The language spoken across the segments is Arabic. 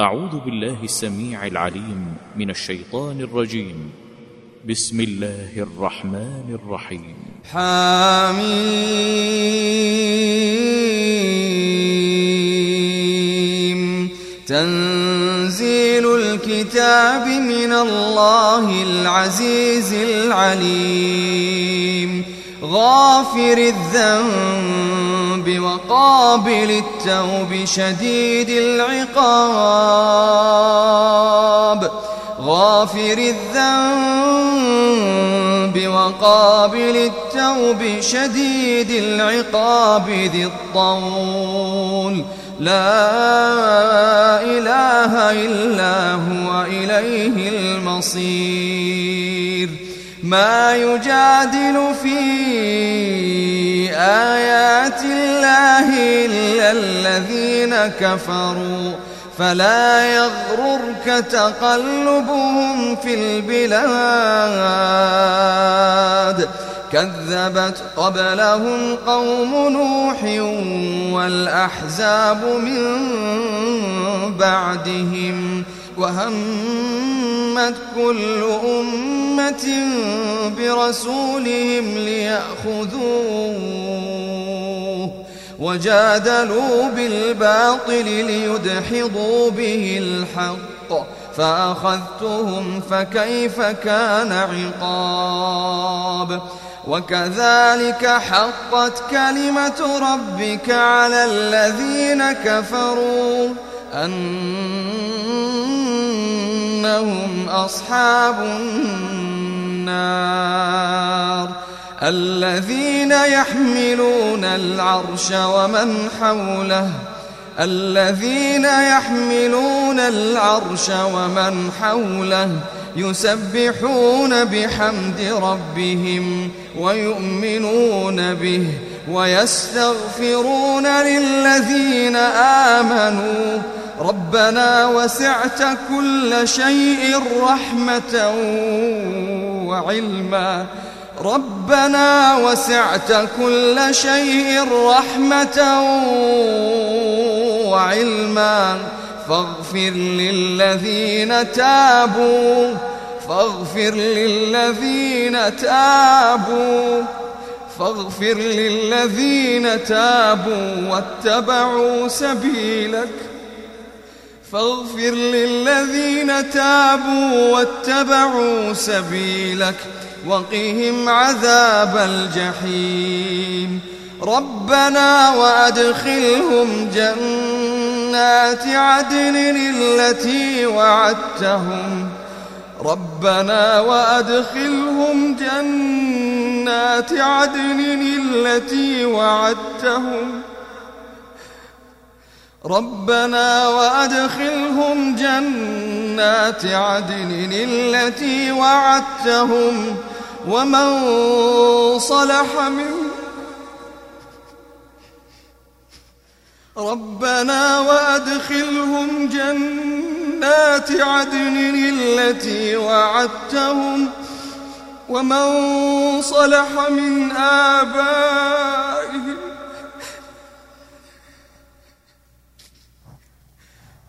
أعوذ بالله السميع العليم من الشيطان الرجيم. بسم الله الرحمن الرحيم. حميم. تنزيل الكتاب من الله العزيز العليم. غافر الذنب وقابل التوب شديد العقاب. غافر الذنب وقابل التوب شديد العقاب ذي الطول. لا إله إلا هو إليه المصير. ما يجادل في آيات الله إلا الذين كفروا فلا يغررك تقلبهم في البلاد. كذبت قبلهم قوم نوح والأحزاب من بعدهم وهمت كل أمة برسولهم ليأخذوه وجادلوا بالباطل ليدحضوا به الحق فأخذتهم فكيف كان عقاب وكذلك حقت كلمة ربك على الذين كفروا أنهم أصحاب النار الذين يحملون العرش ومن حوله الذين يحملون العرش ومن حوله يسبحون بحمد ربهم ويؤمنون به ويستغفرون للذين آمنوا ربنا وسعت كل شيء رحمة وعلما. ربنا وسعت كل شيء رحمة وعلما. فاغفر للذين تابوا. فاغفر للذين تابوا. فاغفر للذين تابوا واتبعوا سبيلك. فاغفر للذين تابوا واتبعوا سبيلك وقهم عذاب الجحيم. ربنا وأدخلهم جنات عدن التي وعدتهم. ربنا وأدخلهم جنات عدن التي وعدتهم. ربنا وأدخلهم جنات عدن التي وعدتهم ومن صلح من ربنا وأدخلهم جنات عدن التي وعدتهم ومن صلح من آبائهم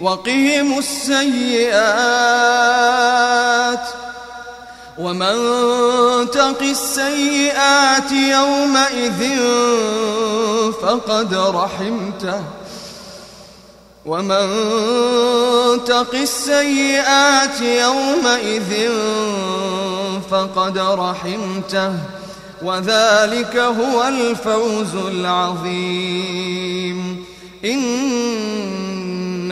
وقهم السيئات ومن تق السيئات يومئذ فقد رحمته ومن تق السيئات يومئذ فقد رحمته وذلك هو الفوز العظيم. إن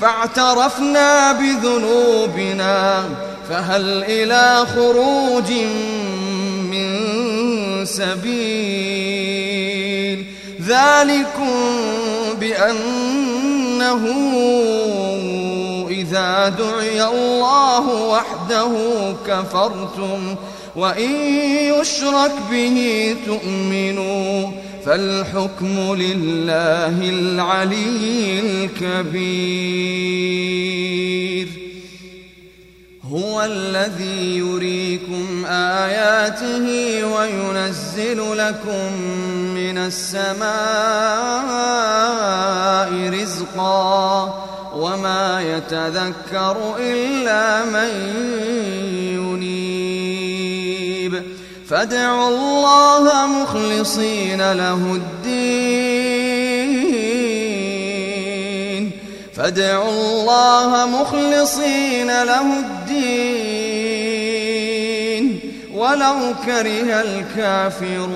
فاعترفنا بذنوبنا فهل إلى خروج من سبيل؟ ذلكم بأنه إذا دعي الله وحده كفرتم وإن يشرك به تؤمنوا. فالحكم لله العلي الكبير. هو الذي يريكم آياته وينزل لكم من السماء رزقا وما يتذكر إلا من ينيب فادعوا الله مخلصين له الدين. فادعوا الله مخلصين له الدين. ولو كره الكافرون.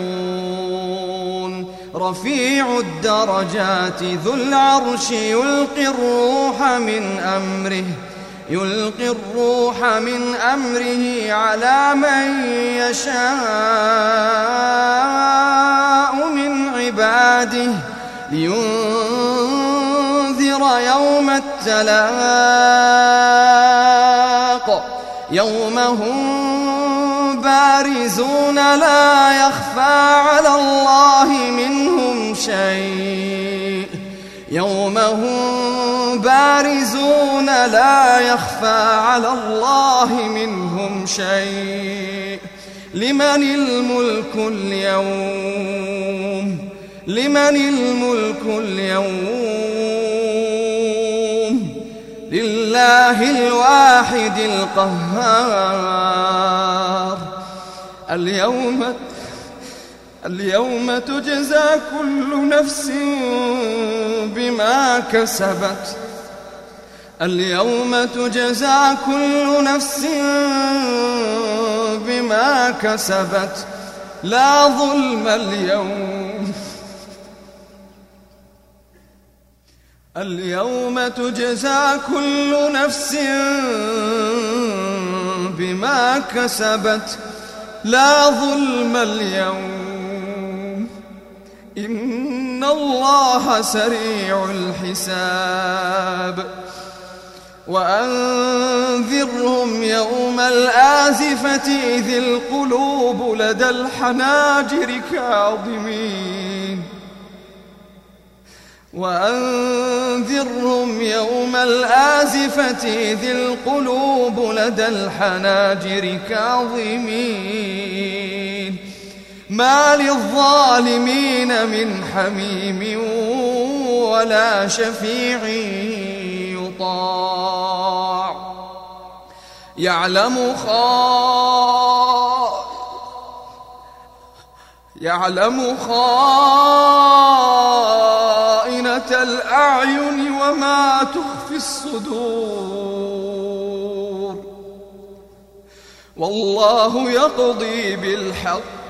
رفيع الدرجات ذو العرش يلقي الروح من أمره. يلقي الروح من أمره على من يشاء من عباده لينذر يوم التلاق. يوم هم بارزون لا يخفى على الله منهم شيء. يوم هم بارزون لا يخفى على الله منهم شيء. لمن الملك اليوم؟ لمن الملك اليوم؟ لله الواحد القهار. اليوم اليوم تجزى كل نفس بما كسبت. اليوم تجزى كل نفس بما كسبت. لا ظلم اليوم. اليوم تجزى كل نفس بما كسبت. لا ظلم اليوم. إن الله سريع الحساب وأنذرهم يوم الآزفة إذ القلوب لدى الحناجر كاظمين وأنذرهم يوم الآزفة إذ القلوب لدى الحناجر كاظمين ما للظالمين من حميم ولا شفيع يطاع. يعلم يعلم خائنة الأعين وما تخفي الصدور. والله يقضي بالحق.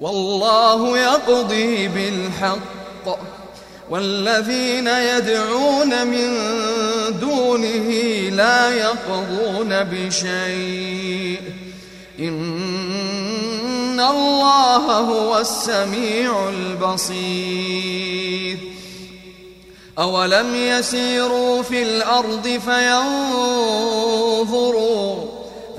والله يقضي بالحق. والذين يدعون من دونه لا يقضون بشيء. إن الله هو السميع البصير. أولم يسيروا في الأرض فينظروا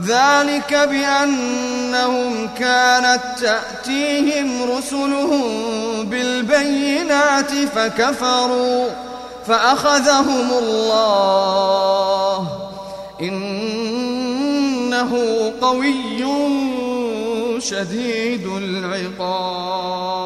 ذلك بأنهم كانت تأتيهم رسلهم بالبينات فكفروا فأخذهم الله إن إنه قوي شديد العقاب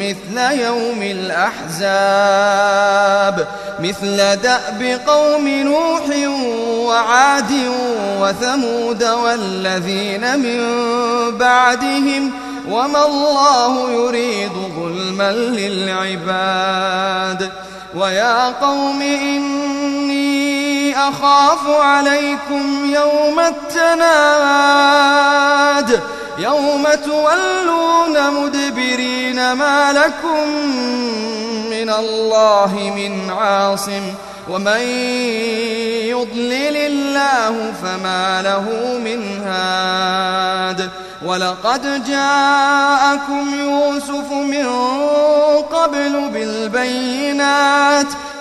مثل يوم الأحزاب مثل دأب قوم نوح وعاد وثمود والذين من بعدهم وما الله يريد ظلما للعباد. ويا قوم إني أخاف عليكم يوم التناد يوم تولون مدبرين ما لكم من الله من عاصم ومن يضلل الله فما له من هاد ولقد جاءكم يوسف من قبل بالبينات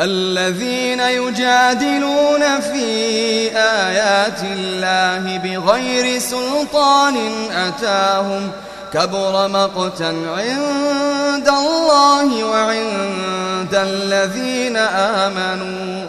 الذين يجادلون في آيات الله بغير سلطان أتاهم كبر مقتا عند الله وعند الذين آمنوا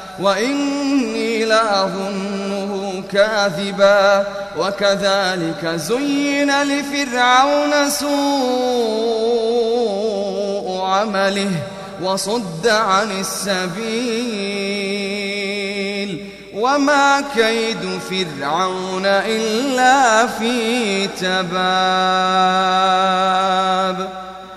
وإني لأظنه كاذبا وكذلك زين لفرعون سوء عمله وصد عن السبيل وما كيد فرعون إلا في تباب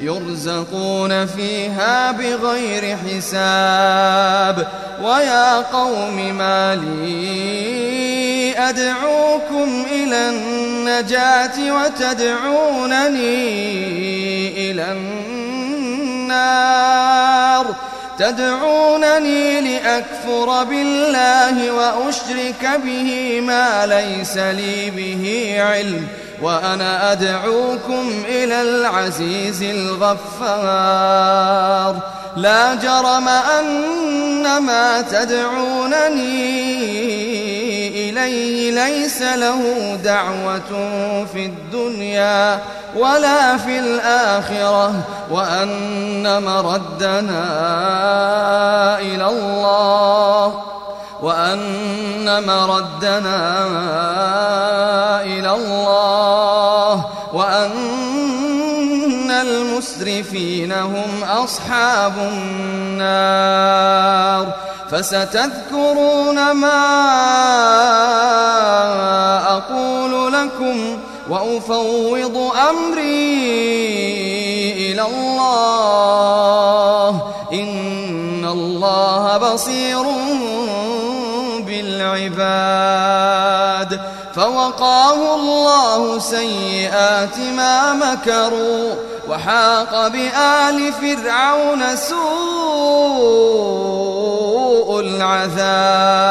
يرزقون فيها بغير حساب ويا قوم ما لي أدعوكم إلى النجاة وتدعونني إلى النار تدعونني لأكفر بالله وأشرك به ما ليس لي به علم وأنا أدعوكم إلى العزيز الغفار. لا جرم أن ما تدعونني إليه ليس له دعوة في الدنيا ولا في الآخرة وأن مردنا إلى الله. وأن مردنا إلى الله وأن المسرفين هم أصحاب النار. فستذكرون ما أقول لكم وأفوض أمري إلى الله. إن الله بصير بالعباد فوقاه الله سيئات ما مكروا وحاق بآل فرعون سوء العذاب.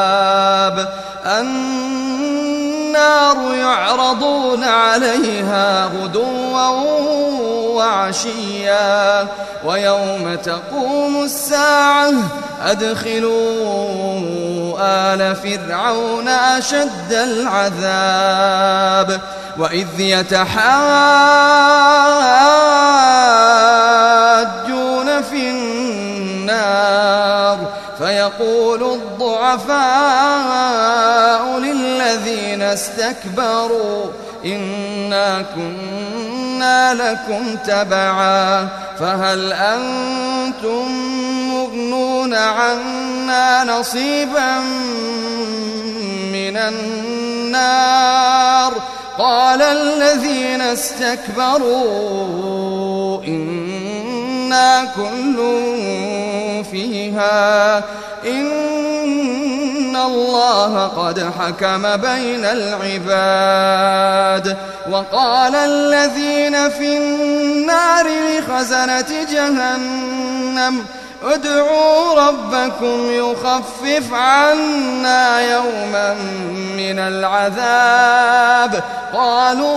النار يعرضون عليها غدوا وعشيا ويوم تقوم الساعة أدخلوا آل فرعون أشد العذاب وإذ يتحاجون في النار فيقول الضعفاء للذين استكبروا إنا كنا لكم تبعا فهل أنتم مغنون عنا نصيبا من النار قال الذين استكبروا إنا كل فيها إن الله قد حكم بين العباد وقال الذين في النار لخزنة جهنم ادعوا ربكم يخفف عنا يوما من العذاب قالوا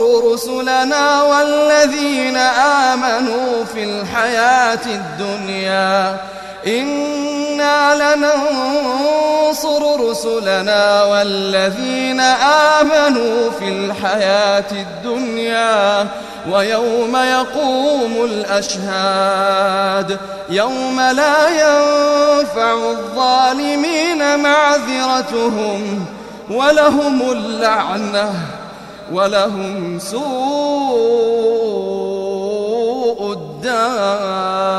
لننصر رسلنا والذين آمنوا في الحياة الدنيا. إنا لننصر رسلنا والذين آمنوا في الحياة الدنيا. ويوم يقوم الأشهاد يوم لا ينفع الظالمين معذرتهم ولهم اللعنة. ولهم سوء الدار.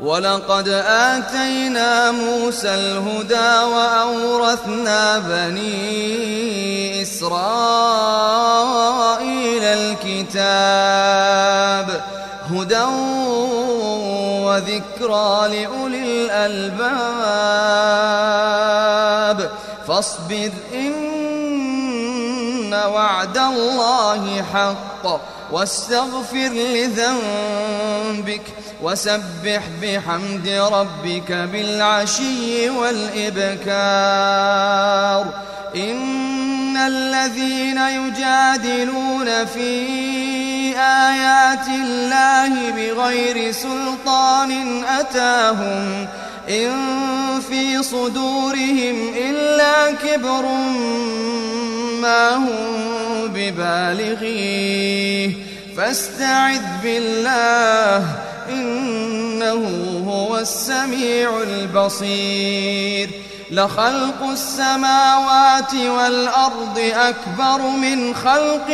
ولقد آتينا موسى الهدى وأورثنا بني إسرائيل الكتاب هدى وذكرى لأولي الألباب. فاصبر إن وعد الله حق واستغفر لذنبك وسبح بحمد ربك بالعشي والإبكار إن الذين يجادلون في آيات الله بغير سلطان أتاهم إن في صدورهم إلا كبر ما هم ببالغيه. فاستعذ بالله إنه هو السميع البصير. لخلق السماوات والأرض أكبر من خلق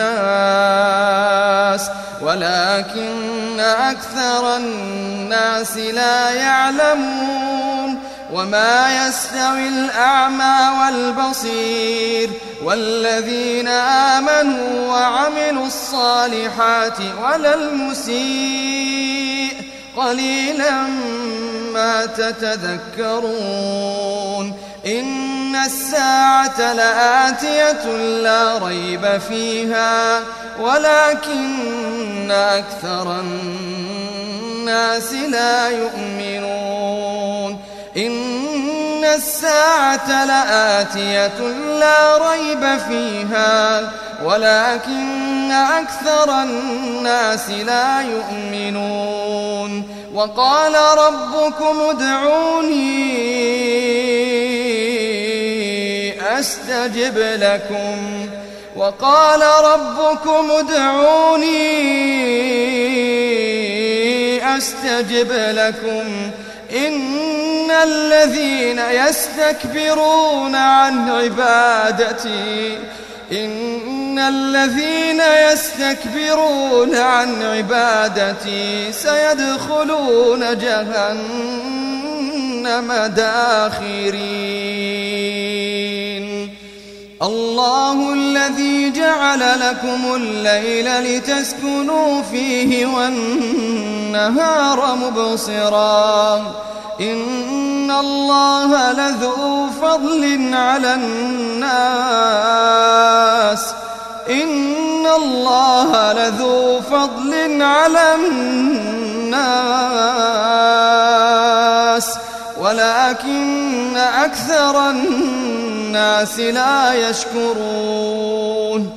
الناس ولكن أكثر الناس لا يعلمون. وما يستوي الأعمى والبصير. والذين آمنوا وعملوا الصالحات ولا المسيء. قليلا ما تتذكرون. إن الساعة لآتية لا ريب فيها ولكن أكثر الناس لا يؤمنون إن الساعة لآتية لا ريب فيها ولكن أكثر الناس لا يؤمنون وقال ربكم ادعوني أستجب لكم وقال ربكم ادعوني أستجب لكم إن الذين يستكبرون عن عبادتي إن الذين يستكبرون عن عبادتي سيدخلون جهنم داخرين. الله الذي جعل لكم الليل لتسكنوا فيه والنهار مبصرا. إن الله لذو فضل على الناس. إن الله لذو فضل على الناس. ولكن أكثر الناس لا يشكرون.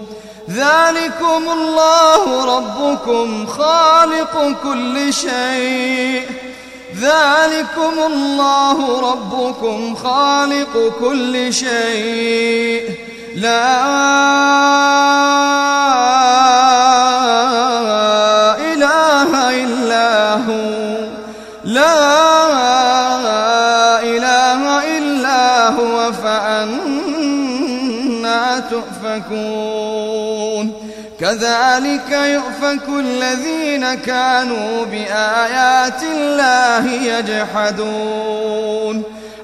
ذلكم الله ربكم خالق كل شيء. ذلكم الله ربكم خالق كل شيء. لا إله إلا هو. لا فأنا تؤفكون. كذلك يؤفك الذين كانوا بآيات الله يجحدون.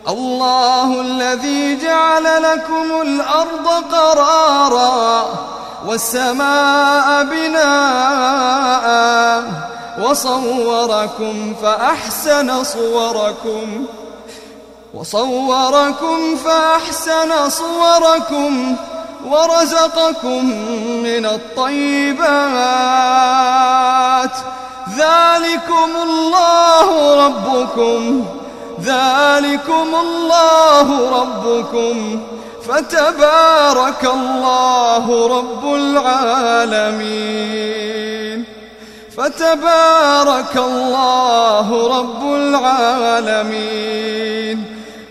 الله الذي جعل لكم الأرض قرارا والسماء بناء وصوركم فأحسن صوركم. وصوركم فأحسن صوركم ورزقكم من الطيبات. ذلكم الله ربكم ذلكم الله ربكم. فتبارك الله رب العالمين. فتبارك الله رب العالمين.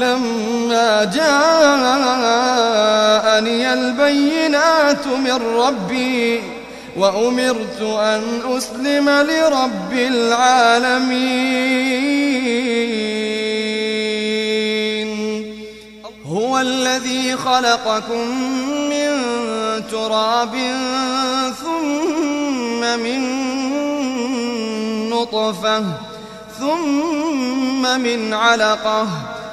لما جاءني البينات من ربي وأمرت أن أسلم لرب العالمين. هو الذي خلقكم من تراب ثم من نطفة ثم من علقة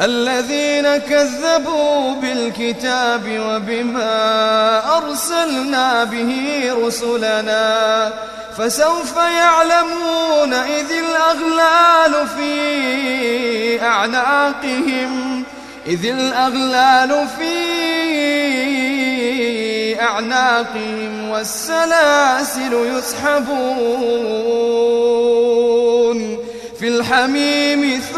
الذين كذبوا بالكتاب وبما أرسلنا به رسلنا فسوف يعلمون إذ الأغلال في أعناقهم إذ الأغلال في أعناقهم والسلاسل يسحبون. في الحميم ثم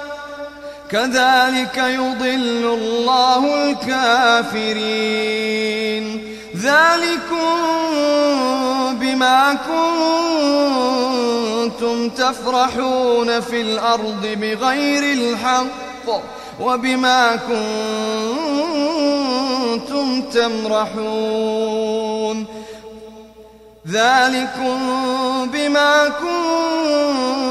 كذلك يضل الله الكافرين. ذلكم بما كنتم تفرحون في الأرض بغير الحق وبما كنتم تمرحون. ذلكم بما كنتم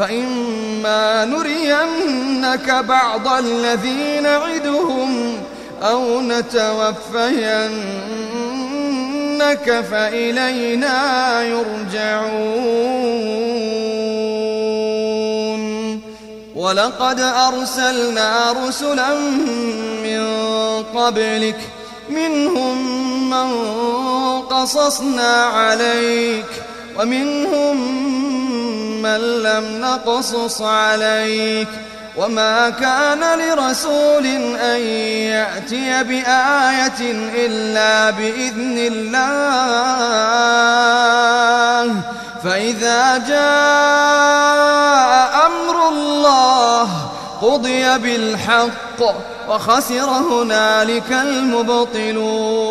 فإما نرينك بعض الذي نعدهم أو نتوفينك فإلينا يرجعون. ولقد أرسلنا رسلا من قبلك منهم من قصصنا عليك ومنهم من لم نقصص عليك وما كان لرسول أن يأتي بآية إلا بإذن الله. فإذا جاء أمر الله قضي بالحق وخسر هنالك المبطلون.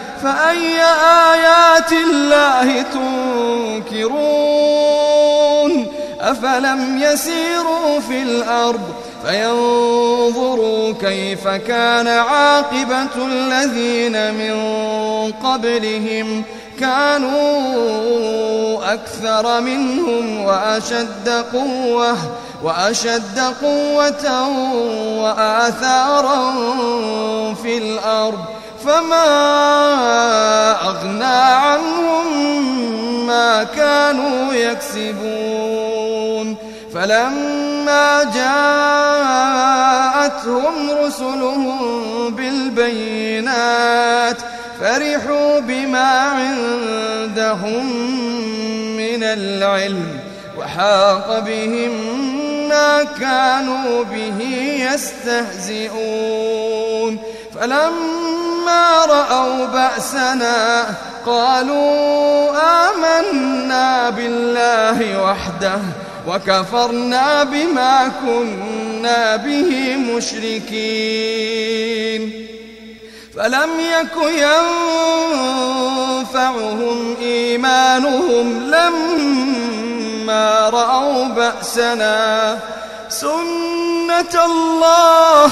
فأي آيات الله تنكرون؟ أفلم يسيروا في الأرض فينظروا كيف كان عاقبة الذين من قبلهم؟ كانوا أكثر منهم وأشد قوة وأشد قوة وآثارا في الأرض. فما أغنى عنهم ما كانوا يكسبون. فلما جاءتهم رسلهم بالبينات فرحوا بما عندهم من العلم وحاق بهم ما كانوا به يستهزئون. فلما رأوا بأسنا قالوا آمنا بالله وحده وكفرنا بما كنا به مشركين. فلم يك ينفعهم إيمانهم لما رأوا بأسنا. سنة الله